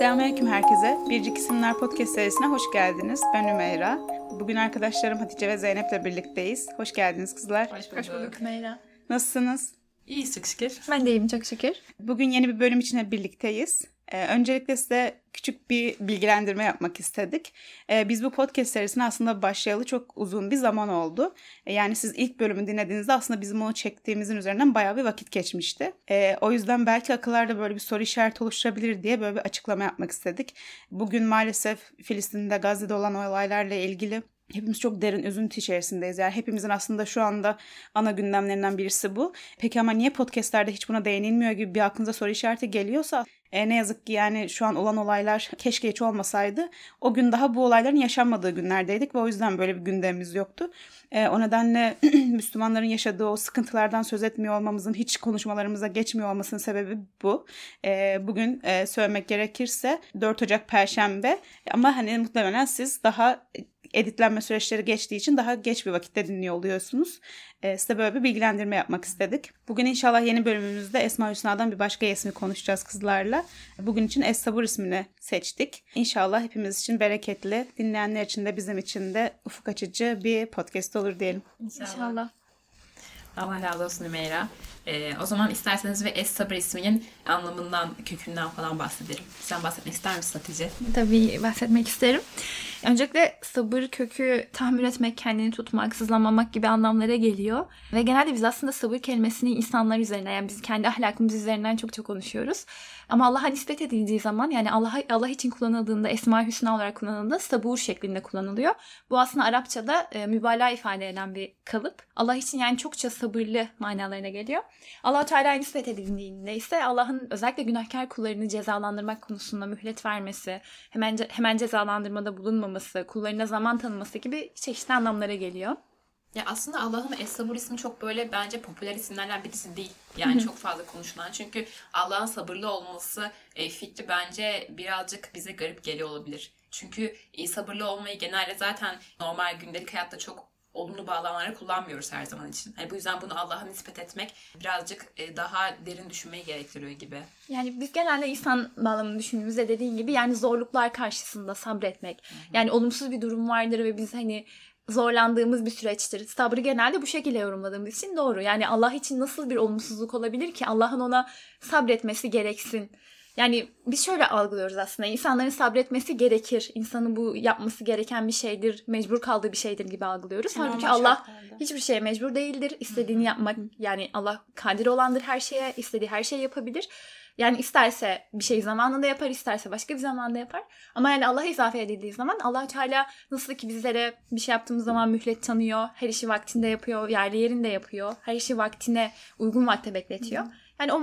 Selamünaleyküm herkese. Biricik İsimler Podcast serisine hoş geldiniz. Ben Ümeyra. Bugün arkadaşlarım Hatice ve Zeynep'le birlikteyiz. Hoş geldiniz kızlar. Hoş bulduk. Hoş bulduk Meyra. Nasılsınız? İyi çok şükür. Ben de iyiyim çok şükür. Bugün yeni bir bölüm için birlikteyiz. Ee, öncelikle size küçük bir bilgilendirme yapmak istedik. Ee, biz bu podcast serisine aslında başlayalı çok uzun bir zaman oldu. Ee, yani siz ilk bölümü dinlediğinizde aslında bizim onu çektiğimizin üzerinden bayağı bir vakit geçmişti. O yüzden belki akıllarda böyle bir soru işareti oluşturabilir diye böyle bir açıklama yapmak istedik. Bugün maalesef Filistin'de Gazze'de olan olaylarla ilgili Hepimiz çok derin üzüntü içerisindeyiz. Yani hepimizin aslında şu anda ana gündemlerinden birisi bu. Peki ama niye podcastlerde hiç buna değinilmiyor gibi bir aklınıza soru işareti geliyorsa e, ne yazık ki yani şu an olan olaylar keşke hiç olmasaydı. O gün daha bu olayların yaşanmadığı günlerdeydik ve o yüzden böyle bir gündemimiz yoktu. E, o nedenle Müslümanların yaşadığı o sıkıntılardan söz etmiyor olmamızın, hiç konuşmalarımıza geçmiyor olmasının sebebi bu. E, bugün e, söylemek gerekirse 4 Ocak Perşembe ama hani muhtemelen siz daha editlenme süreçleri geçtiği için daha geç bir vakitte dinliyor oluyorsunuz. E, size böyle bir bilgilendirme yapmak istedik. Bugün inşallah yeni bölümümüzde Esma Hüsna'dan bir başka ismi konuşacağız kızlarla. Bugün için Es Sabır ismini seçtik. İnşallah hepimiz için bereketli, dinleyenler için de bizim için de ufuk açıcı bir podcast olur diyelim. İnşallah. İnşallah. Allah razı olsun Ümeyra. Ee, o zaman isterseniz ve Es Sabır isminin anlamından, kökünden falan bahsedelim. Sen bahsetmek ister misin Hatice? Tabii bahsetmek isterim. Öncelikle sabır kökü tahammül etmek, kendini tutmak, sızlamamak gibi anlamlara geliyor. Ve genelde biz aslında sabır kelimesini insanlar üzerinden yani biz kendi ahlakımız üzerinden çok çok konuşuyoruz. Ama Allah'a nispet edildiği zaman yani Allah Allah için kullanıldığında Esma Hüsna olarak kullanıldığında sabur şeklinde kullanılıyor. Bu aslında Arapçada e, mübalağa ifade eden bir kalıp. Allah için yani çokça sabırlı manalarına geliyor. Allah Teala nispet edildiğinde ise Allah'ın özellikle günahkar kullarını cezalandırmak konusunda mühlet vermesi, hemen hemen cezalandırmada bulunmaması, kullarına zaman tanıması gibi çeşitli anlamlara geliyor. Ya aslında Allah'ın Es-Sabur ismi çok böyle bence popüler isimlerden birisi değil. Yani çok fazla konuşulan. Çünkü Allah'ın sabırlı olması e, fikri bence birazcık bize garip geliyor olabilir. Çünkü e, sabırlı olmayı genelde zaten normal gündelik hayatta çok olumlu bağlamlara kullanmıyoruz her zaman için. Yani bu yüzden bunu Allah'a nispet etmek birazcık e, daha derin düşünmeyi gerektiriyor gibi. Yani biz genelde insan bağlamını düşündüğümüzde dediğin gibi yani zorluklar karşısında sabretmek. Hı hı. Yani olumsuz bir durum vardır ve biz hani zorlandığımız bir süreçtir. Sabrı genelde bu şekilde yorumladığımız için doğru. Yani Allah için nasıl bir olumsuzluk olabilir ki Allah'ın ona sabretmesi gereksin. Yani biz şöyle algılıyoruz aslında. İnsanların sabretmesi gerekir. İnsanın bu yapması gereken bir şeydir. Mecbur kaldığı bir şeydir gibi algılıyoruz. Yani Halbuki Allah şartlarda. hiçbir şeye mecbur değildir. İstediğini yapmak yani Allah kadir olandır her şeye. istediği her şeyi yapabilir. Yani isterse bir şey zamanında yapar, isterse başka bir zamanda yapar. Ama yani Allah'a izafe edildiği zaman allah Teala nasıl ki bizlere bir şey yaptığımız zaman mühlet tanıyor, her işi vaktinde yapıyor, yerli yerinde yapıyor, her işi vaktine uygun vakte bekletiyor. Yani o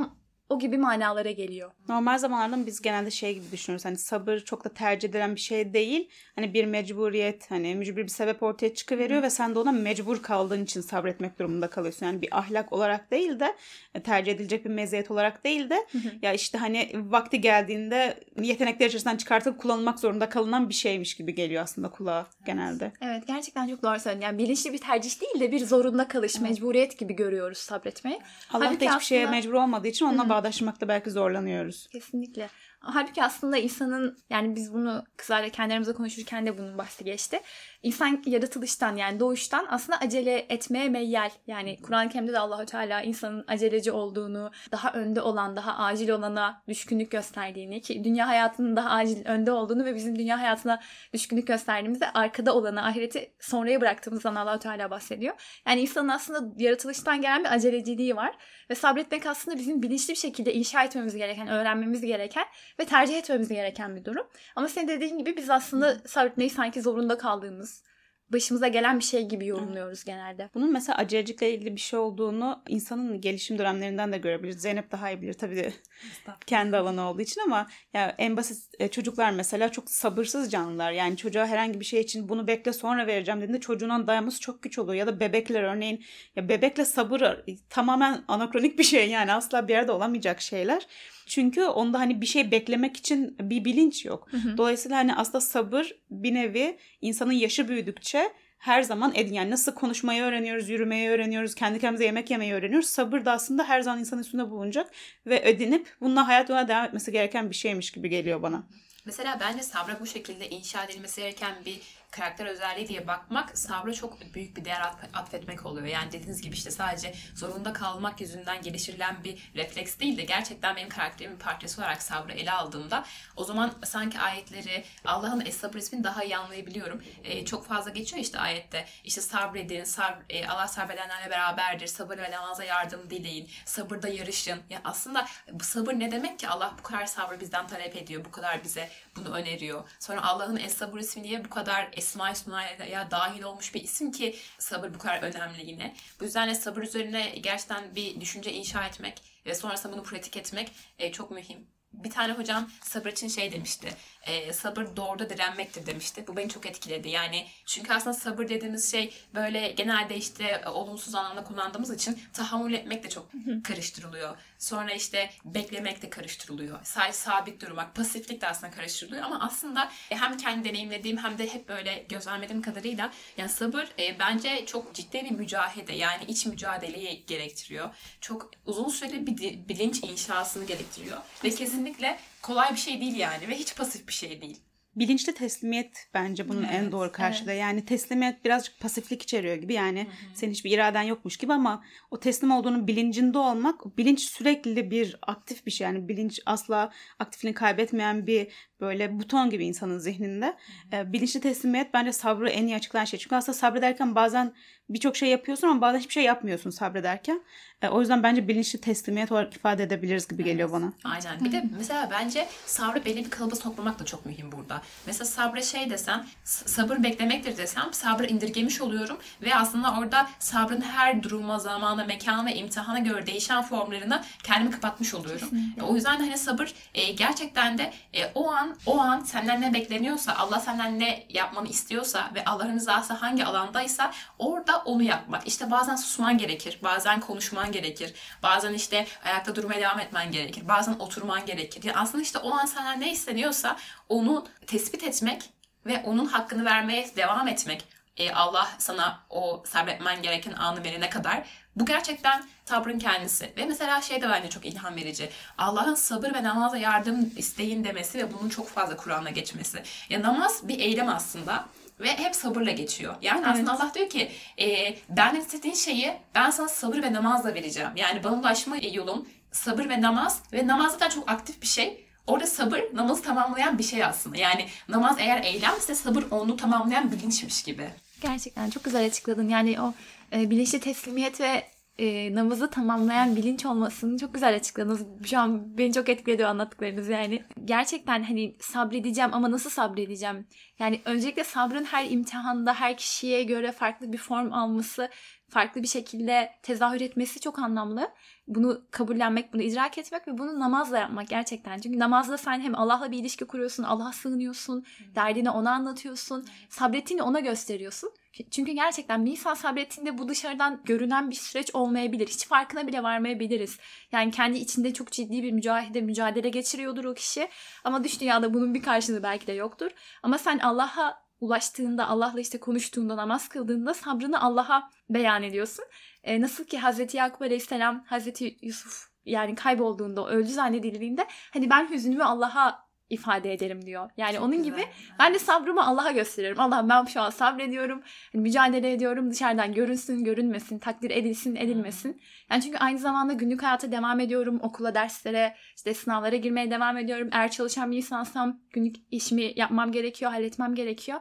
o gibi manalara geliyor. Normal zamanlarda biz genelde şey gibi düşünüyoruz. Hani sabır çok da tercih edilen bir şey değil. Hani bir mecburiyet, hani mücbir bir sebep ortaya çıkıveriyor Hı. ve sen de ona mecbur kaldığın için sabretmek durumunda kalıyorsun. Yani bir ahlak olarak değil de e, tercih edilecek bir meziyet olarak değil de Hı. ya işte hani vakti geldiğinde yetenekler içerisinden çıkartıp kullanılmak zorunda kalınan bir şeymiş gibi geliyor aslında kulağa evet. genelde. Evet gerçekten çok doğru söyledin. Yani bilinçli bir tercih değil de bir zorunda kalış, evet. mecburiyet gibi görüyoruz sabretmeyi. Allah da hiçbir aslında... şeye mecbur olmadığı için onunla bağdaşmakta belki zorlanıyoruz. Kesinlikle. Halbuki aslında insanın yani biz bunu kızlarla kendilerimize konuşurken de bunun bahsi geçti. İnsan yaratılıştan yani doğuştan aslında acele etmeye meyyal. Yani Kur'an-ı Kerim'de de Allahu Teala insanın aceleci olduğunu, daha önde olan, daha acil olana düşkünlük gösterdiğini ki dünya hayatının daha acil önde olduğunu ve bizim dünya hayatına düşkünlük gösterdiğimizde arkada olanı, ahireti sonraya bıraktığımızdan Allahu Teala bahsediyor. Yani insanın aslında yaratılıştan gelen bir aceleciliği var ve sabretmek aslında bizim bilinçli bir şekilde inşa etmemiz gereken, öğrenmemiz gereken ve tercih etmemiz gereken bir durum. Ama senin dediğin gibi biz aslında sabretmeyi sanki zorunda kaldığımız, başımıza gelen bir şey gibi yorumluyoruz genelde. Bunun mesela acelecilikle ilgili bir şey olduğunu insanın gelişim dönemlerinden de görebiliriz. Zeynep daha iyi bilir tabii de kendi alanı olduğu için ama ya en basit e, çocuklar mesela çok sabırsız canlılar. Yani çocuğa herhangi bir şey için bunu bekle sonra vereceğim dediğinde çocuğun dayanması çok güç oluyor. Ya da bebekler örneğin ya bebekle sabır tamamen anakronik bir şey yani asla bir yerde olamayacak şeyler. Çünkü onda hani bir şey beklemek için bir bilinç yok. Hı hı. Dolayısıyla hani aslında sabır bir nevi insanın yaşı büyüdükçe her zaman edin. Yani nasıl konuşmayı öğreniyoruz, yürümeyi öğreniyoruz, kendi kendimize yemek yemeyi öğreniyoruz. Sabır da aslında her zaman insanın üstünde bulunacak ve edinip bununla hayat yoluna devam etmesi gereken bir şeymiş gibi geliyor bana. Mesela bence sabra bu şekilde inşa edilmesi gereken bir karakter özelliği diye bakmak sabra çok büyük bir değer atfetmek oluyor. Yani dediğiniz gibi işte sadece zorunda kalmak yüzünden geliştirilen bir refleks değil de gerçekten benim karakterimin parçası olarak sabrı ele aldığımda o zaman sanki ayetleri Allah'ın es-sabır ismini daha iyi anlayabiliyorum. Ee, çok fazla geçiyor işte ayette. İşte sabredin, sab e, Allah sabredenlerle beraberdir. Sabır ve namaza yardım dileyin. Sabırda yarışın. Ya aslında sabır ne demek ki? Allah bu kadar sabrı bizden talep ediyor. Bu kadar bize bunu öneriyor. Sonra Allah'ın es-sabır ismi niye bu kadar Esma-i Hüsna'ya dahil olmuş bir isim ki sabır bu kadar önemli yine. Bu yüzden de sabır üzerine gerçekten bir düşünce inşa etmek ve sonrasında bunu pratik etmek e, çok mühim. Bir tane hocam sabır için şey demişti e, sabır doğruda direnmektir demişti. Bu beni çok etkiledi. Yani çünkü aslında sabır dediğimiz şey böyle genelde işte e, olumsuz anlamda kullandığımız için tahammül etmek de çok karıştırılıyor. Sonra işte beklemek de karıştırılıyor. Sadece sabit durmak, pasiflik de aslında karıştırılıyor ama aslında e, hem kendi deneyimlediğim hem de hep böyle gözlemlediğim kadarıyla yani sabır e, bence çok ciddi bir mücadele yani iç mücadeleyi gerektiriyor. Çok uzun süreli bir bilinç inşasını gerektiriyor ve kesinlikle kolay bir şey değil yani ve hiç pasif bir şey değil. Bilinçli teslimiyet bence bunun evet, en doğru karşılığı. Evet. Yani teslimiyet birazcık pasiflik içeriyor gibi. Yani Hı-hı. senin hiçbir iraden yokmuş gibi ama o teslim olduğunun bilincinde olmak, bilinç sürekli bir aktif bir şey. Yani bilinç asla aktifliğini kaybetmeyen bir böyle buton gibi insanın zihninde. E, bilinçli teslimiyet bence sabrı en iyi açıklayan şey. Çünkü aslında sabrederken bazen birçok şey yapıyorsun ama bazen hiçbir şey yapmıyorsun sabrederken. E, o yüzden bence bilinçli teslimiyet olarak ifade edebiliriz gibi geliyor bana. Aynen. Bir de mesela bence sabrı belli bir kalıba sokmamak da çok mühim burada. Mesela sabrı şey desem, sabır beklemektir desem sabrı indirgemiş oluyorum ve aslında orada sabrın her duruma, zamana, mekana imtihana göre değişen formlarını kendimi kapatmış oluyorum. Kesinlikle. O yüzden hani sabır e, gerçekten de e, o an o an senden ne bekleniyorsa, Allah senden ne yapmanı istiyorsa ve Allah'ın rızası hangi alandaysa orada onu yapmak. İşte bazen susman gerekir, bazen konuşman gerekir, bazen işte ayakta durmaya devam etmen gerekir, bazen oturman gerekir. Yani aslında işte o an senden ne isteniyorsa onu tespit etmek ve onun hakkını vermeye devam etmek e, Allah sana o sabretmen gereken anı verene kadar. Bu gerçekten sabrın kendisi. Ve mesela şey de bence çok ilham verici. Allah'ın sabır ve namaza yardım isteyin demesi ve bunun çok fazla Kur'an'la geçmesi. Ya namaz bir eylem aslında ve hep sabırla geçiyor. Yani evet. aslında Allah diyor ki e, benden istediğin şeyi ben sana sabır ve namazla vereceğim. Yani bana ulaşma yolum sabır ve namaz ve namaz zaten çok aktif bir şey. Orada sabır namazı tamamlayan bir şey aslında. Yani namaz eğer eylemse sabır onu tamamlayan bilinçmiş gibi. Gerçekten çok güzel açıkladın. Yani o e, bilinçli teslimiyet ve e, namazı tamamlayan bilinç olmasını çok güzel açıkladınız. Şu an beni çok etkiledi anlattıklarınız yani. Gerçekten hani sabredeceğim ama nasıl sabredeceğim? Yani öncelikle sabrın her imtihanda her kişiye göre farklı bir form alması, farklı bir şekilde tezahür etmesi çok anlamlı. Bunu kabullenmek, bunu idrak etmek ve bunu namazla yapmak gerçekten. Çünkü namazla sen hem Allah'la bir ilişki kuruyorsun, Allah'a sığınıyorsun, derdini ona anlatıyorsun, sabrettiğini ona gösteriyorsun. Çünkü gerçekten bir insan sabrettiğinde bu dışarıdan görünen bir süreç olmayabilir. Hiç farkına bile varmayabiliriz. Yani kendi içinde çok ciddi bir mücadele, mücadele geçiriyordur o kişi. Ama dış dünyada bunun bir karşılığı belki de yoktur. Ama sen Allah'a ulaştığında, Allah'la işte konuştuğunda, namaz kıldığında sabrını Allah'a beyan ediyorsun. E, nasıl ki Hazreti Yakup Aleyhisselam, Hazreti Yusuf yani kaybolduğunda, öldü zannedildiğinde hani ben hüznümü Allah'a ifade ederim diyor. Yani Çok onun güzel. gibi ben de sabrımı Allah'a gösteriyorum. Allah ben şu an sabrediyorum. Yani mücadele ediyorum. Dışarıdan görünsün, görünmesin, takdir edilsin, edilmesin. Yani çünkü aynı zamanda günlük hayata devam ediyorum. Okula, derslere, işte sınavlara girmeye devam ediyorum. Eğer çalışan bir insansam günlük işimi yapmam gerekiyor, halletmem gerekiyor.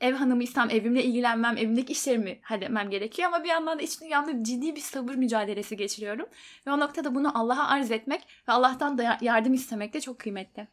Ev hanımıysam evimle ilgilenmem, evimdeki işlerimi halletmem gerekiyor ama bir yandan da iç dünyamda ciddi bir sabır mücadelesi geçiriyorum. Ve o noktada bunu Allah'a arz etmek ve Allah'tan da yardım istemek de çok kıymetli.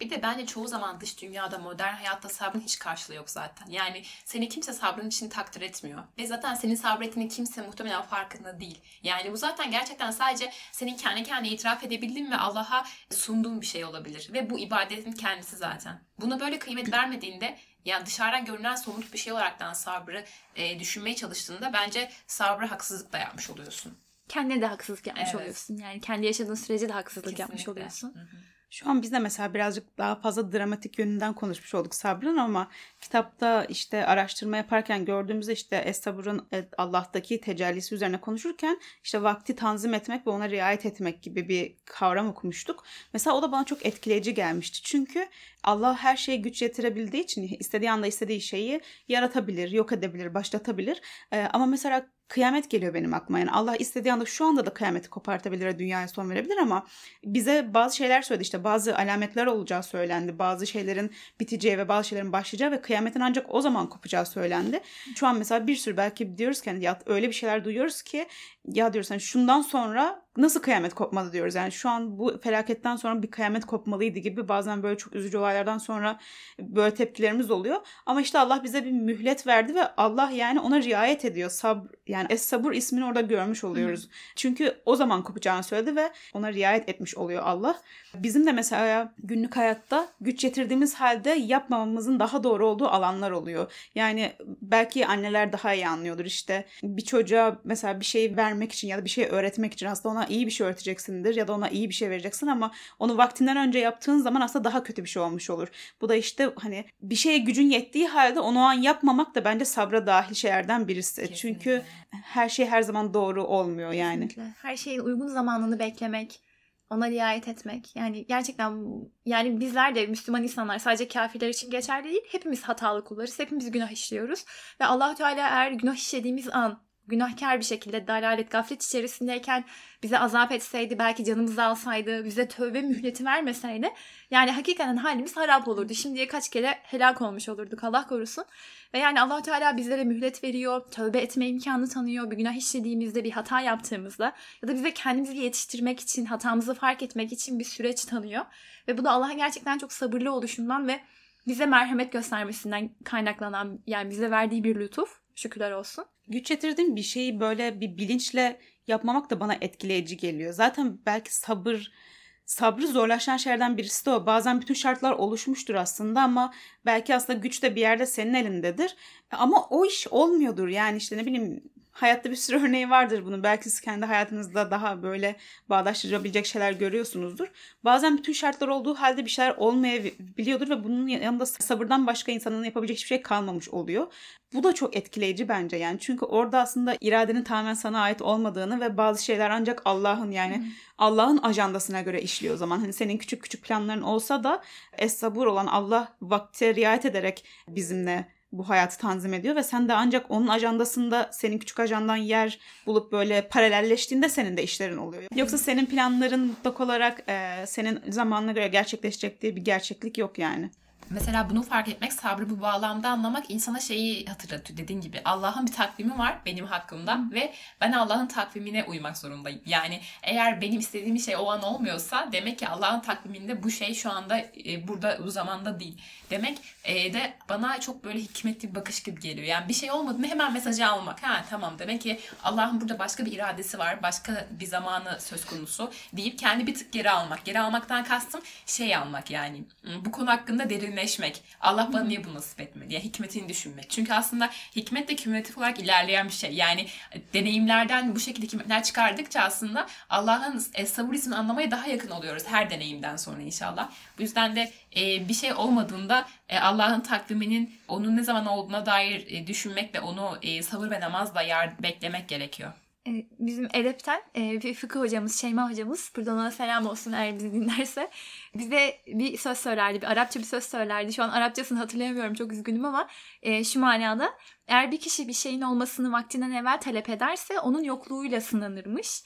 Bir de bence çoğu zaman dış dünyada modern hayatta sabrın hiç karşılığı yok zaten. Yani seni kimse sabrın için takdir etmiyor. Ve zaten senin sabrettiğini kimse muhtemelen farkında değil. Yani bu zaten gerçekten sadece senin kendi kendine itiraf edebildiğin ve Allah'a sunduğun bir şey olabilir. Ve bu ibadetin kendisi zaten. Buna böyle kıymet vermediğinde yani dışarıdan görünen somut bir şey olaraktan sabrı e, düşünmeye çalıştığında bence sabrı haksızlık da yapmış oluyorsun. Kendine de haksızlık yapmış evet. oluyorsun. Yani kendi yaşadığın sürece de haksızlık Kesinlikle. yapmış oluyorsun. Hı hı. Şu an biz de mesela birazcık daha fazla dramatik yönünden konuşmuş olduk sabrın ama kitapta işte araştırma yaparken gördüğümüzde işte Es-Sabr'ın e, Allah'taki tecellisi üzerine konuşurken işte vakti tanzim etmek ve ona riayet etmek gibi bir kavram okumuştuk. Mesela o da bana çok etkileyici gelmişti. Çünkü Allah her şeye güç yetirebildiği için istediği anda istediği şeyi yaratabilir, yok edebilir, başlatabilir. Ee, ama mesela kıyamet geliyor benim aklıma. Yani Allah istediği anda şu anda da kıyameti kopartabilir dünyaya son verebilir ama bize bazı şeyler söyledi işte bazı alametler olacağı söylendi. Bazı şeylerin biteceği ve bazı şeylerin başlayacağı ve kıyametin ancak o zaman kopacağı söylendi. Şu an mesela bir sürü belki diyoruz ki hani ya öyle bir şeyler duyuyoruz ki ya diyoruz hani şundan sonra nasıl kıyamet kopmadı diyoruz. Yani şu an bu felaketten sonra bir kıyamet kopmalıydı gibi bazen böyle çok üzücü olaylardan sonra böyle tepkilerimiz oluyor. Ama işte Allah bize bir mühlet verdi ve Allah yani ona riayet ediyor. Sabr yani Es Sabur ismini orada görmüş oluyoruz. Hı. Çünkü o zaman kopacağını söyledi ve ona riayet etmiş oluyor Allah. Bizim de mesela günlük hayatta güç getirdiğimiz halde yapmamamızın daha doğru olduğu alanlar oluyor. Yani belki anneler daha iyi anlıyordur işte bir çocuğa mesela bir şey vermek için ya da bir şey öğretmek için aslında ona iyi bir şey öğreteceksindir ya da ona iyi bir şey vereceksin ama onu vaktinden önce yaptığın zaman aslında daha kötü bir şey olmuş olur. Bu da işte hani bir şeye gücün yettiği halde onu o an yapmamak da bence sabra dahil şeylerden birisi. Kesinlikle. Çünkü her şey her zaman doğru olmuyor yani. Kesinlikle. Her şeyin uygun zamanını beklemek ona riayet etmek. Yani gerçekten yani bizler de Müslüman insanlar sadece kafirler için geçerli değil. Hepimiz hatalı kullarız. Hepimiz günah işliyoruz. Ve Allahu Teala eğer günah işlediğimiz an günahkar bir şekilde dalalet, gaflet içerisindeyken bize azap etseydi, belki canımızı alsaydı, bize tövbe mühleti vermeseydi yani hakikaten halimiz harap olurdu. Şimdiye kaç kere helak olmuş olurduk Allah korusun. Ve yani allah Teala bizlere mühlet veriyor, tövbe etme imkanı tanıyor. Bir günah işlediğimizde, bir hata yaptığımızda ya da bize kendimizi yetiştirmek için, hatamızı fark etmek için bir süreç tanıyor. Ve bu da Allah'ın gerçekten çok sabırlı oluşundan ve bize merhamet göstermesinden kaynaklanan yani bize verdiği bir lütuf. Şükürler olsun güç yetirdiğim bir şeyi böyle bir bilinçle yapmamak da bana etkileyici geliyor. Zaten belki sabır sabrı zorlaşan şeylerden birisi de o. Bazen bütün şartlar oluşmuştur aslında ama belki aslında güç de bir yerde senin elindedir. Ama o iş olmuyordur. Yani işte ne bileyim hayatta bir sürü örneği vardır bunun. Belki siz kendi hayatınızda daha böyle bağdaştırabilecek şeyler görüyorsunuzdur. Bazen bütün şartlar olduğu halde bir şeyler olmayabiliyordur ve bunun yanında sabırdan başka insanın yapabilecek hiçbir şey kalmamış oluyor. Bu da çok etkileyici bence yani. Çünkü orada aslında iradenin tamamen sana ait olmadığını ve bazı şeyler ancak Allah'ın yani hmm. Allah'ın ajandasına göre işliyor o zaman. Hani senin küçük küçük planların olsa da es sabur olan Allah vakte riayet ederek bizimle bu hayatı tanzim ediyor ve sen de ancak onun ajandasında senin küçük ajandan yer bulup böyle paralelleştiğinde senin de işlerin oluyor. Yoksa senin planların mutlak olarak e, senin zamanına göre gerçekleşecek diye bir gerçeklik yok yani mesela bunu fark etmek, sabrı bu bağlamda anlamak insana şeyi hatırlatıyor. Dediğin gibi Allah'ın bir takvimi var benim hakkımda Hı. ve ben Allah'ın takvimine uymak zorundayım. Yani eğer benim istediğim şey o an olmuyorsa demek ki Allah'ın takviminde bu şey şu anda e, burada bu zamanda değil. Demek e, de bana çok böyle hikmetli bir bakış gibi geliyor. Yani bir şey olmadı mı hemen mesajı almak. Ha tamam demek ki Allah'ın burada başka bir iradesi var. Başka bir zamanı söz konusu deyip kendi bir tık geri almak. Geri almaktan kastım şey almak yani. Bu konu hakkında derinle derinleşmek. Allah bana niye bunu nasip etmedi? Yani hikmetini düşünmek. Çünkü aslında hikmet de kümülatif olarak ilerleyen bir şey. Yani deneyimlerden bu şekilde hikmetler çıkardıkça aslında Allah'ın e, sabır ismini anlamaya daha yakın oluyoruz her deneyimden sonra inşallah. Bu yüzden de e, bir şey olmadığında e, Allah'ın takviminin onun ne zaman olduğuna dair e, düşünmek ve onu e, sabır ve namazla yar beklemek gerekiyor. E, bizim edepten e, bir fıkıh hocamız Şeyma hocamız buradan ona selam olsun eğer bizi dinlerse bize bir söz söylerdi bir Arapça bir söz söylerdi şu an Arapçasını hatırlayamıyorum çok üzgünüm ama e, şu manada eğer bir kişi bir şeyin olmasını vaktinden evvel talep ederse onun yokluğuyla sınanırmış.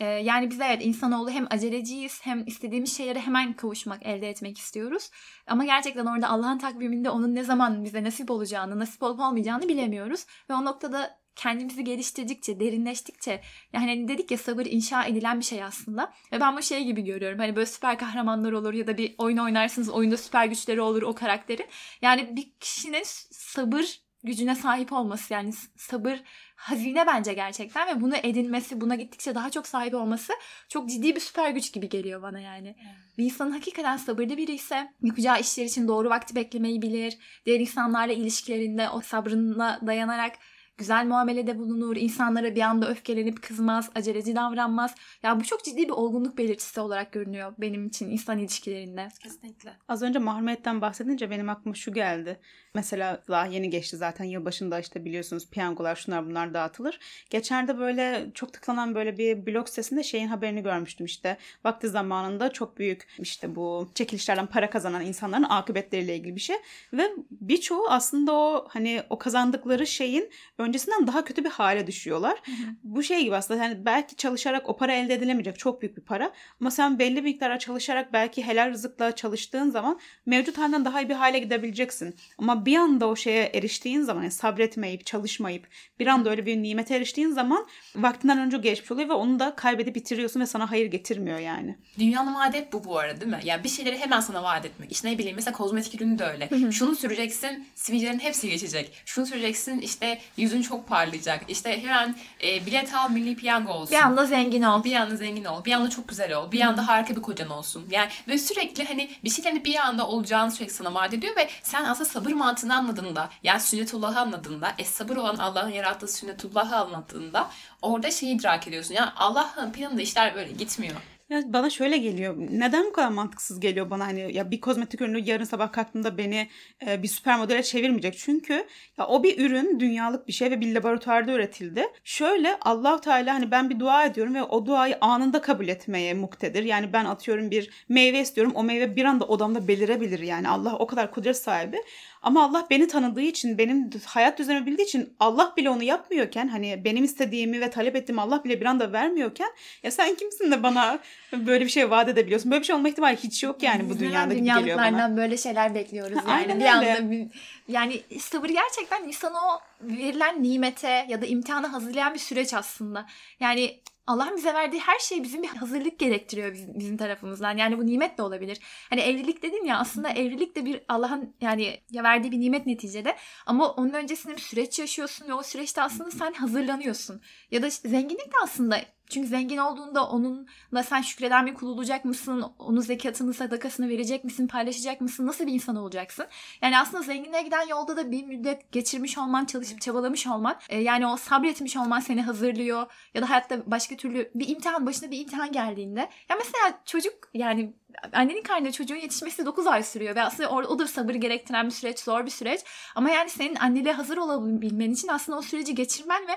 Yani biz evet insanoğlu hem aceleciyiz hem istediğimiz şeylere hemen kavuşmak, elde etmek istiyoruz. Ama gerçekten orada Allah'ın takviminde onun ne zaman bize nasip olacağını, nasip olup olmayacağını bilemiyoruz. Ve o noktada kendimizi geliştirdikçe, derinleştikçe yani hani dedik ya sabır inşa edilen bir şey aslında. Ve ben bu şey gibi görüyorum. Hani böyle süper kahramanlar olur ya da bir oyun oynarsınız oyunda süper güçleri olur o karakterin. Yani bir kişinin sabır gücüne sahip olması yani sabır hazine bence gerçekten ve bunu edinmesi, buna gittikçe daha çok sahip olması çok ciddi bir süper güç gibi geliyor bana yani. Bir insanın hakikaten sabırlı biri ise yapacağı işler için doğru vakti beklemeyi bilir. Diğer insanlarla ilişkilerinde o sabrına dayanarak güzel muamelede bulunur, insanlara bir anda öfkelenip kızmaz, aceleci davranmaz. Ya bu çok ciddi bir olgunluk belirtisi olarak görünüyor benim için insan ilişkilerinde. Kesinlikle. Az önce mahrumiyetten bahsedince benim aklıma şu geldi. Mesela daha yeni geçti zaten yılbaşında işte biliyorsunuz piyangolar şunlar bunlar dağıtılır. Geçerde böyle çok tıklanan böyle bir blog sitesinde şeyin haberini görmüştüm işte. Vakti zamanında çok büyük işte bu çekilişlerden para kazanan insanların akıbetleriyle ilgili bir şey. Ve birçoğu aslında o hani o kazandıkları şeyin öncesinden daha kötü bir hale düşüyorlar. Bu şey gibi aslında yani belki çalışarak o para elde edilemeyecek çok büyük bir para. Ama sen belli bir miktara çalışarak belki helal rızıkla çalıştığın zaman mevcut halinden daha iyi bir hale gidebileceksin. Ama bir anda o şeye eriştiğin zaman yani sabretmeyip çalışmayıp bir anda öyle bir nimete eriştiğin zaman vaktinden önce geçmiş oluyor ve onu da kaybedip bitiriyorsun ve sana hayır getirmiyor yani. Dünyanın vaadi bu bu arada değil mi? Yani bir şeyleri hemen sana vaat etmek. İşte ne bileyim mesela kozmetik ürünü de öyle. Şunu süreceksin sivilcelerin hepsi geçecek. Şunu süreceksin işte yüzün çok parlayacak. İşte hemen e, bilet al milli piyango olsun. Bir anda zengin ol. bir anda zengin ol, bir anda çok güzel ol, bir anda harika bir kocan olsun. Yani ve sürekli hani bir şeylerin bir anda olacağını sürekli sana vaat ediyor ve sen aslında sabır mantığını anladığında, yani sünnetullahı anladığında, es sabır olan Allah'ın yarattığı sünnetullahı anladığında orada şeyi idrak ediyorsun. Yani Allah'ın planında işler böyle gitmiyor. Ya bana şöyle geliyor. Neden bu kadar mantıksız geliyor bana hani ya bir kozmetik ürünü yarın sabah kalktığımda beni e, bir süper modele çevirmeyecek. Çünkü ya o bir ürün dünyalık bir şey ve bir laboratuvarda üretildi. Şöyle allah Teala hani ben bir dua ediyorum ve o duayı anında kabul etmeye muktedir. Yani ben atıyorum bir meyve istiyorum. O meyve bir anda odamda belirebilir yani. Allah o kadar kudret sahibi. Ama Allah beni tanıdığı için, benim hayat düzenimi bildiği için Allah bile onu yapmıyorken hani benim istediğimi ve talep ettiğimi Allah bile bir anda vermiyorken ya sen kimsin de bana böyle bir şey vaat edebiliyorsun? Böyle bir şey olma ihtimali hiç yok yani bu dünyada gibi geliyor bana. böyle şeyler bekliyoruz Ha, yani. aynen bir öyle. anda bir, yani sabır gerçekten insana o verilen nimete ya da imtihana hazırlayan bir süreç aslında. Yani Allah'ın bize verdiği her şey bizim bir hazırlık gerektiriyor bizim, bizim tarafımızdan. Yani bu nimet de olabilir. Hani evlilik dedin ya aslında evlilik de bir Allah'ın yani ya verdiği bir nimet neticede. Ama onun öncesinde bir süreç yaşıyorsun ve o süreçte aslında sen hazırlanıyorsun. Ya da işte zenginlik de aslında çünkü zengin olduğunda onunla sen şükreden bir kul olacak mısın? Onun zekatını, sadakasını verecek misin? Paylaşacak mısın? Nasıl bir insan olacaksın? Yani aslında zenginliğe giden yolda da bir müddet geçirmiş olman, çalışıp çabalamış olman, e, yani o sabretmiş olman seni hazırlıyor. Ya da hayatta başka türlü bir imtihan, başına bir imtihan geldiğinde. Ya mesela çocuk yani annenin karnında çocuğun yetişmesi 9 ay sürüyor ve aslında o, o da sabır gerektiren bir süreç, zor bir süreç. Ama yani senin anneliğe hazır olabilmen için aslında o süreci geçirmen ve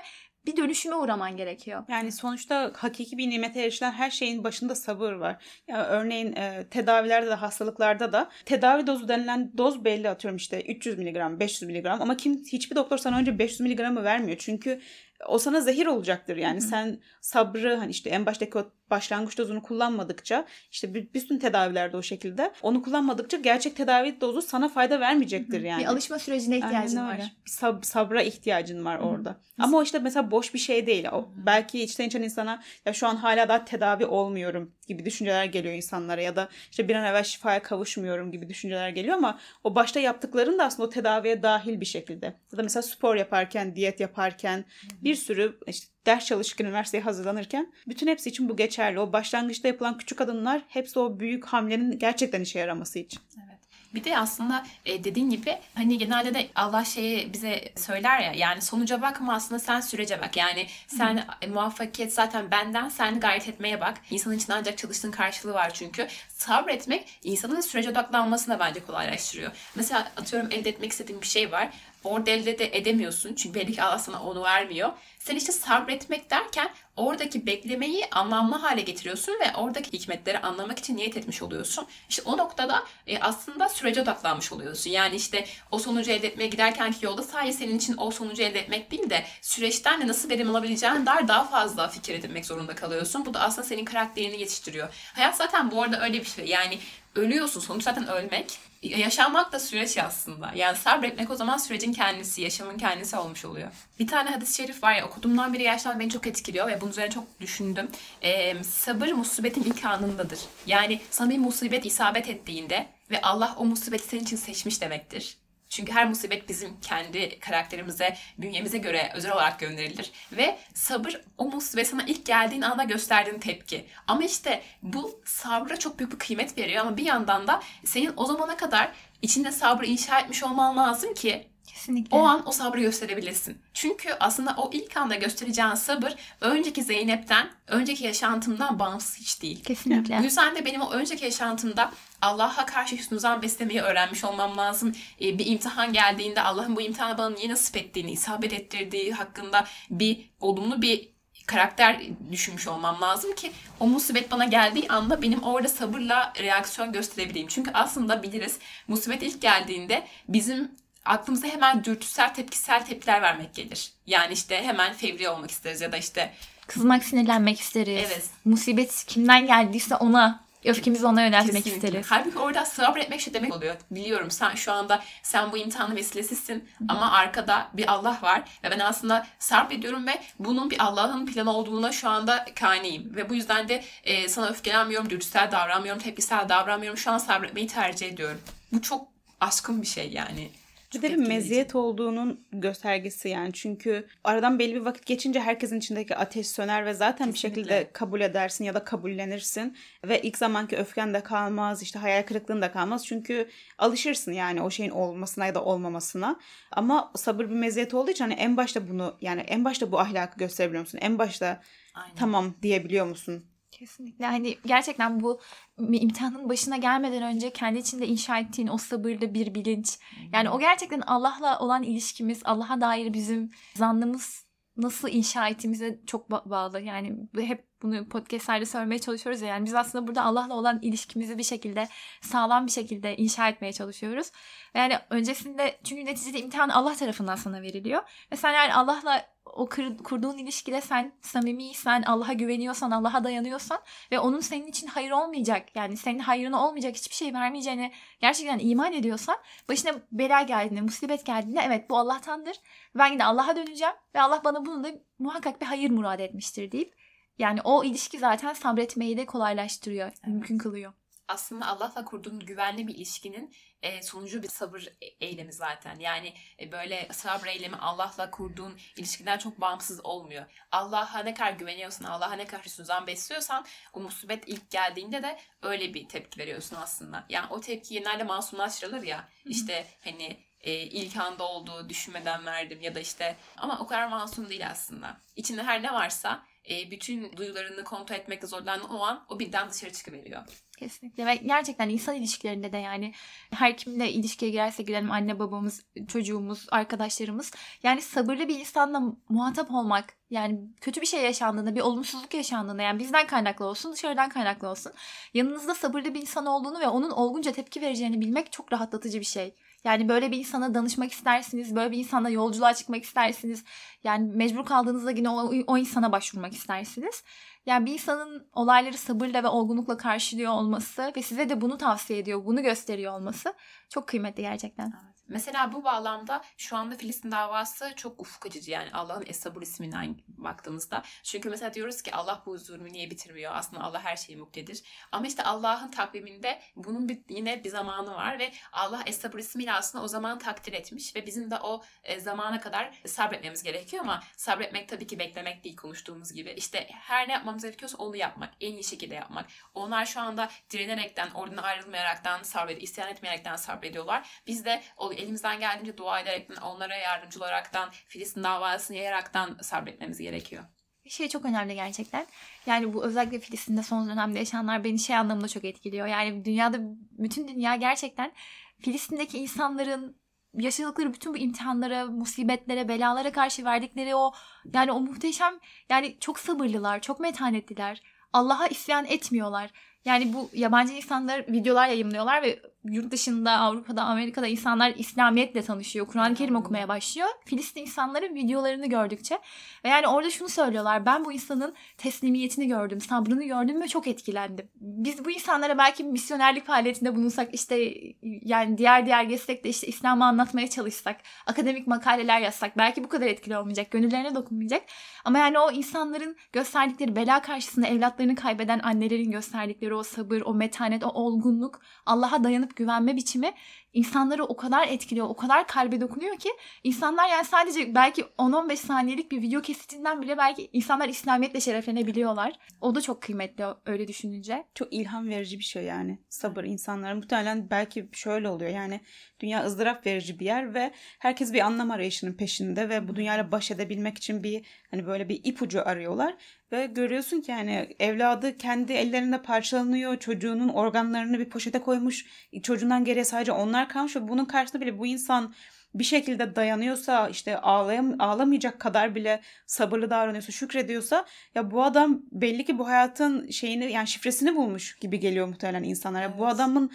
bir dönüşüme uğraman gerekiyor. Yani sonuçta hakiki bir nimete erişilen her şeyin başında sabır var. Ya örneğin e, tedavilerde de hastalıklarda da tedavi dozu denilen doz belli atıyorum işte 300 mg, 500 mg ama kim hiçbir doktor sana önce 500 mg'ı vermiyor. Çünkü o sana zehir olacaktır yani. Hı hı. Sen sabrı hani işte en baştaki o başlangıç dozunu kullanmadıkça işte bütün tedavilerde o şekilde onu kullanmadıkça gerçek tedavi dozu sana fayda vermeyecektir yani. Bir alışma sürecine ihtiyacın Aynen var. Bir sab- sabra ihtiyacın var Hı hı. orada. Ama o işte mesela boş bir şey değil. O belki içten içen insana ya şu an hala daha tedavi olmuyorum gibi düşünceler geliyor insanlara ya da işte bir an evvel şifaya kavuşmuyorum gibi düşünceler geliyor ama o başta yaptıkların da aslında o tedaviye dahil bir şekilde. Ya da mesela spor yaparken, diyet yaparken bir sürü işte ders çalışırken, üniversiteye hazırlanırken bütün hepsi için bu geçerli. O başlangıçta yapılan küçük adımlar hepsi o büyük hamlenin gerçekten işe yaraması için. Evet. Bir de aslında e, dediğin gibi hani genelde de Allah şeyi bize söyler ya yani sonuca bakma aslında sen sürece bak. Yani sen e, muvaffakiyet zaten benden sen gayret etmeye bak. İnsanın için ancak çalıştığın karşılığı var çünkü. Sabretmek insanın sürece odaklanmasını da bence kolaylaştırıyor. Mesela atıyorum elde etmek istediğin bir şey var. Orada elde de edemiyorsun. Çünkü belli ki Allah sana onu vermiyor. Sen işte sabretmek derken oradaki beklemeyi anlamlı hale getiriyorsun ve oradaki hikmetleri anlamak için niyet etmiş oluyorsun. İşte o noktada e, aslında sürece odaklanmış oluyorsun. Yani işte o sonucu elde etmeye giderkenki yolda sadece senin için o sonucu elde etmek değil de süreçten de nasıl verim alabileceğine dair daha fazla fikir edinmek zorunda kalıyorsun. Bu da aslında senin karakterini yetiştiriyor. Hayat zaten bu arada öyle bir şey. Yani ölüyorsun. Sonuç zaten ölmek. Yaşanmak da süreç aslında. Yani sabretmek o zaman sürecin kendisi, yaşamın kendisi olmuş oluyor. Bir tane hadis-i şerif var ya okuduğumdan beri gerçekten beni çok etkiliyor ve bunun üzerine çok düşündüm. Ee, sabır musibetin ilk anındadır. Yani sana bir musibet isabet ettiğinde ve Allah o musibeti senin için seçmiş demektir. Çünkü her musibet bizim kendi karakterimize, bünyemize göre özel olarak gönderilir. Ve sabır o musibet sana ilk geldiğin anda gösterdiğin tepki. Ama işte bu sabra çok büyük bir kıymet veriyor ama bir yandan da senin o zamana kadar içinde sabrı inşa etmiş olman lazım ki Kesinlikle. O an o sabrı gösterebilirsin. Çünkü aslında o ilk anda göstereceğin sabır önceki Zeynep'ten, önceki yaşantımdan bağımsız hiç değil. Kesinlikle. Bu yüzden de benim o önceki yaşantımda Allah'a karşı hüsnü beslemeyi öğrenmiş olmam lazım. Ee, bir imtihan geldiğinde Allah'ın bu imtihanı bana niye nasip ettiğini, isabet ettirdiği hakkında bir olumlu bir karakter düşünmüş olmam lazım ki o musibet bana geldiği anda benim orada sabırla reaksiyon gösterebileyim. Çünkü aslında biliriz musibet ilk geldiğinde bizim aklımıza hemen dürtüsel tepkisel tepkiler vermek gelir. Yani işte hemen fevri olmak isteriz ya da işte Kızmak, sinirlenmek isteriz. Evet. Musibet kimden geldiyse ona, öfkemizi ona yöneltmek Kesinlikle. isteriz. Halbuki orada sabretmek şu demek oluyor. Biliyorum sen şu anda sen bu imtihanın vesilesisin ama arkada bir Allah var ve ben aslında sabrediyorum ve bunun bir Allah'ın planı olduğuna şu anda kaniyim. Ve bu yüzden de e, sana öfkelenmiyorum, dürüstsel davranmıyorum, tepkisel davranmıyorum. Şu an sabretmeyi tercih ediyorum. Bu çok aşkın bir şey yani. Bir de bir meziyet olduğunun göstergesi yani. Çünkü aradan belli bir vakit geçince herkesin içindeki ateş söner ve zaten bir Kesinlikle. şekilde kabul edersin ya da kabullenirsin. Ve ilk zamanki öfken de kalmaz, işte hayal kırıklığın da kalmaz. Çünkü alışırsın yani o şeyin olmasına ya da olmamasına. Ama sabır bir meziyet olduğu için hani en başta bunu yani en başta bu ahlakı gösterebiliyor musun? En başta Aynen. tamam diyebiliyor musun? Kesinlikle. Hani gerçekten bu imtihanın başına gelmeden önce kendi içinde inşa ettiğin o sabırlı bir bilinç. Yani o gerçekten Allah'la olan ilişkimiz, Allah'a dair bizim zannımız nasıl inşa ettiğimize çok ba- bağlı. Yani hep bunu podcastlerde söylemeye çalışıyoruz ya. Yani biz aslında burada Allah'la olan ilişkimizi bir şekilde sağlam bir şekilde inşa etmeye çalışıyoruz. Yani öncesinde çünkü neticede imtihan Allah tarafından sana veriliyor. Ve sen yani Allah'la o kurduğun ilişkide sen samimiysen, Allah'a güveniyorsan, Allah'a dayanıyorsan ve onun senin için hayır olmayacak yani senin hayrına olmayacak hiçbir şey vermeyeceğini gerçekten iman ediyorsan başına bela geldiğinde, musibet geldiğinde evet bu Allah'tandır. Ben yine Allah'a döneceğim ve Allah bana bunu da muhakkak bir hayır murad etmiştir deyip yani o ilişki zaten sabretmeyi de kolaylaştırıyor, mümkün kılıyor. aslında Allah'la kurduğun güvenli bir ilişkinin e, sonucu bir sabır e- eylemi zaten. Yani e, böyle sabır eylemi Allah'la kurduğun ilişkiden çok bağımsız olmuyor. Allah'a ne kadar güveniyorsan, Allah'a ne kadar hüsnüzan besliyorsan o musibet ilk geldiğinde de öyle bir tepki veriyorsun aslında. Yani o tepki genelde masumlaştırılır ya. İşte hani e, ilk anda olduğu düşünmeden verdim ya da işte ama o kadar masum değil aslında. İçinde her ne varsa e, bütün duyularını kontrol etmekte zorlandığın o an o birden dışarı çıkıveriyor. Kesinlikle ve gerçekten insan ilişkilerinde de yani her kimle ilişkiye girerse girelim anne babamız, çocuğumuz, arkadaşlarımız yani sabırlı bir insanla muhatap olmak yani kötü bir şey yaşandığında bir olumsuzluk yaşandığında yani bizden kaynaklı olsun dışarıdan kaynaklı olsun yanınızda sabırlı bir insan olduğunu ve onun olgunca tepki vereceğini bilmek çok rahatlatıcı bir şey. Yani böyle bir insana danışmak istersiniz, böyle bir insanla yolculuğa çıkmak istersiniz. Yani mecbur kaldığınızda yine o, o insana başvurmak istersiniz. Yani bir insanın olayları sabırla ve olgunlukla karşılıyor olması ve size de bunu tavsiye ediyor, bunu gösteriyor olması çok kıymetli gerçekten. Mesela bu bağlamda şu anda Filistin davası çok ufuk açıcı yani Allah'ın Es-Sabur isminden baktığımızda. Çünkü mesela diyoruz ki Allah bu zulmü niye bitirmiyor? Aslında Allah her şeyi muktedir. Ama işte Allah'ın takviminde bunun bir, yine bir zamanı var ve Allah Es-Sabur ismiyle aslında o zaman takdir etmiş ve bizim de o e, zamana kadar sabretmemiz gerekiyor ama sabretmek tabii ki beklemek değil konuştuğumuz gibi. İşte her ne yapmamız gerekiyorsa onu yapmak, en iyi şekilde yapmak. Onlar şu anda direnerekten, oradan ayrılmayaraktan sabrediyor, isyan etmeyerekten sabrediyorlar. Biz de o elimizden geldiğince dua ederekten, onlara yardımcı olaraktan, Filistin davasını yayaraktan sabretmemiz gerekiyor. Şey çok önemli gerçekten. Yani bu özellikle Filistin'de son dönemde yaşananlar beni şey anlamında çok etkiliyor. Yani dünyada bütün dünya gerçekten Filistin'deki insanların yaşadıkları bütün bu imtihanlara, musibetlere, belalara karşı verdikleri o yani o muhteşem yani çok sabırlılar, çok metanetliler. Allah'a isyan etmiyorlar. Yani bu yabancı insanlar videolar yayınlıyorlar ve yurt dışında, Avrupa'da, Amerika'da insanlar İslamiyetle tanışıyor. Kur'an-ı Kerim okumaya başlıyor. Filistin insanların videolarını gördükçe ve yani orada şunu söylüyorlar. Ben bu insanın teslimiyetini gördüm, sabrını gördüm ve çok etkilendim. Biz bu insanlara belki misyonerlik faaliyetinde bulunsak işte yani diğer diğer gezsek de işte İslam'ı anlatmaya çalışsak, akademik makaleler yazsak belki bu kadar etkili olmayacak, gönüllerine dokunmayacak. Ama yani o insanların gösterdikleri bela karşısında evlatlarını kaybeden annelerin gösterdikleri o sabır, o metanet, o olgunluk, Allah'a dayanıp güvenme biçimi insanları o kadar etkiliyor, o kadar kalbe dokunuyor ki insanlar yani sadece belki 10-15 saniyelik bir video kesitinden bile belki insanlar İslamiyetle şereflenebiliyorlar. O da çok kıymetli öyle düşününce. Çok ilham verici bir şey yani. Sabır insanların muhtemelen belki şöyle oluyor yani dünya ızdırap verici bir yer ve herkes bir anlam arayışının peşinde ve bu dünyayla baş edebilmek için bir hani böyle bir ipucu arıyorlar ve görüyorsun ki yani evladı kendi ellerinde parçalanıyor. Çocuğunun organlarını bir poşete koymuş. Çocuğundan geriye sadece onlar kalmış ve bunun karşısında bile bu insan bir şekilde dayanıyorsa işte ağlayam ağlamayacak kadar bile sabırlı davranıyorsa şükrediyorsa ya bu adam belli ki bu hayatın şeyini yani şifresini bulmuş gibi geliyor muhtemelen insanlara. Evet. Bu adamın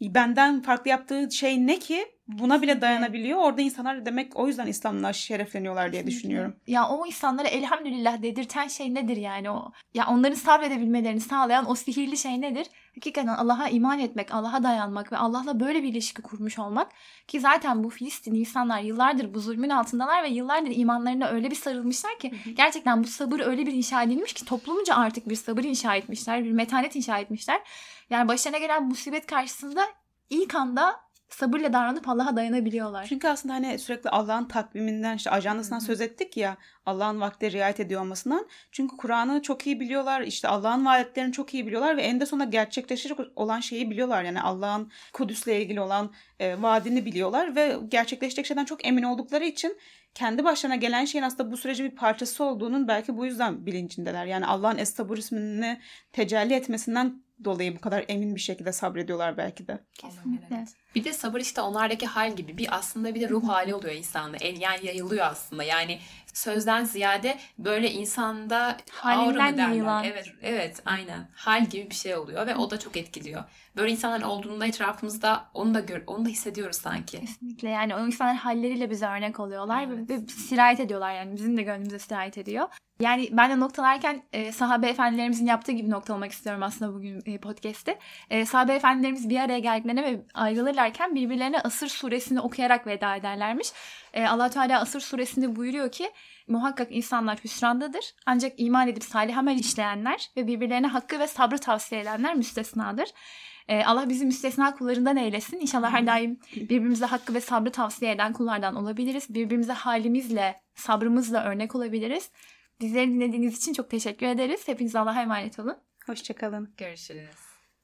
benden farklı yaptığı şey ne ki buna bile dayanabiliyor. Orada insanlar demek o yüzden İslam'la şerefleniyorlar diye düşünüyorum. Ya o insanlara elhamdülillah dedirten şey nedir yani o? Ya onların sabredebilmelerini sağlayan o sihirli şey nedir? Hakikaten Allah'a iman etmek, Allah'a dayanmak ve Allah'la böyle bir ilişki kurmuş olmak ki zaten bu Filistin insanlar yıllardır bu zulmün altındalar ve yıllardır imanlarına öyle bir sarılmışlar ki gerçekten bu sabır öyle bir inşa edilmiş ki toplumca artık bir sabır inşa etmişler, bir metanet inşa etmişler. Yani başlarına gelen musibet karşısında ilk anda sabırla davranıp Allah'a dayanabiliyorlar. Çünkü aslında hani sürekli Allah'ın takviminden işte ajandasından söz ettik ya Allah'ın vakti riayet ediyor olmasından. Çünkü Kur'an'ı çok iyi biliyorlar işte Allah'ın vaatlerini çok iyi biliyorlar ve en de sonunda gerçekleşecek olan şeyi biliyorlar. Yani Allah'ın Kudüs'le ilgili olan e, vaadini biliyorlar ve gerçekleşecek şeyden çok emin oldukları için kendi başlarına gelen şeyin aslında bu sürecin bir parçası olduğunun belki bu yüzden bilincindeler. Yani Allah'ın Estabur ismini tecelli etmesinden dolayı bu kadar emin bir şekilde sabrediyorlar belki de. Kesinlikle. Bir de sabır işte onlardaki hal gibi bir aslında bir de ruh hali oluyor insanda. Yani yayılıyor aslında. Yani sözden ziyade böyle insanda halinden yayılan. Evet, evet, aynen. Hal gibi bir şey oluyor ve o da çok etkiliyor. Böyle insanlar olduğunda etrafımızda onu da gör, onu da hissediyoruz sanki. Kesinlikle. Yani o insanlar halleriyle bize örnek oluyorlar evet. ve sirayet ediyorlar yani bizim de gönlümüze sirayet ediyor. Yani ben de noktalarken e, sahabe efendilerimizin yaptığı gibi noktalamak istiyorum aslında bugün e, podcast'te. E, sahabe efendilerimiz bir araya geldiklerine ve ayrılırlarken birbirlerine Asır suresini okuyarak veda ederlermiş. E, allah Teala Asır suresinde buyuruyor ki muhakkak insanlar hüsrandadır. Ancak iman edip salih amel işleyenler ve birbirlerine hakkı ve sabrı tavsiye edenler müstesnadır. Ee, Allah bizi müstesna kullarından eylesin. İnşallah her daim birbirimize hakkı ve sabrı tavsiye eden kullardan olabiliriz. Birbirimize halimizle, sabrımızla örnek olabiliriz. Bizleri dinlediğiniz için çok teşekkür ederiz. Hepinize Allah'a emanet olun. Hoşçakalın. Görüşürüz.